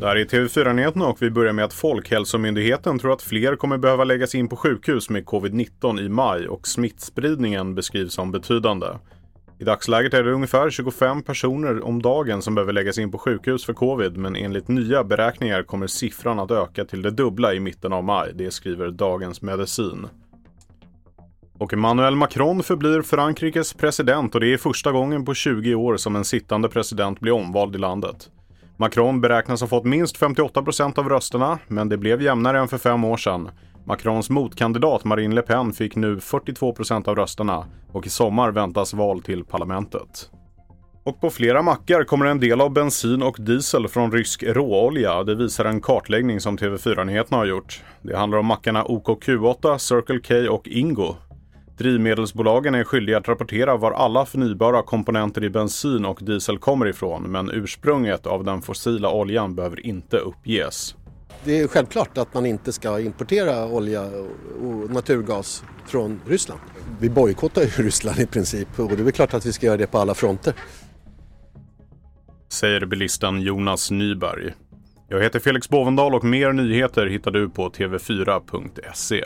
Det här är TV4-nyheterna och vi börjar med att Folkhälsomyndigheten tror att fler kommer behöva läggas in på sjukhus med covid-19 i maj och smittspridningen beskrivs som betydande. I dagsläget är det ungefär 25 personer om dagen som behöver läggas in på sjukhus för covid men enligt nya beräkningar kommer siffran att öka till det dubbla i mitten av maj, det skriver Dagens Medicin. Och Emmanuel Macron förblir Frankrikes president och det är första gången på 20 år som en sittande president blir omvald i landet. Macron beräknas ha fått minst 58% av rösterna, men det blev jämnare än för fem år sedan. Macrons motkandidat Marine Le Pen fick nu 42% av rösterna och i sommar väntas val till parlamentet. Och på flera mackar kommer en del av bensin och diesel från rysk råolja. Det visar en kartläggning som TV4 Nyheterna har gjort. Det handlar om mackarna OKQ8, Circle K och Ingo. Drivmedelsbolagen är skyldiga att rapportera var alla förnybara komponenter i bensin och diesel kommer ifrån, men ursprunget av den fossila oljan behöver inte uppges. Det är självklart att man inte ska importera olja och naturgas från Ryssland. Vi bojkottar ju Ryssland i princip och det är väl klart att vi ska göra det på alla fronter. Säger bilisten Jonas Nyberg. Jag heter Felix Bovendal och mer nyheter hittar du på tv4.se.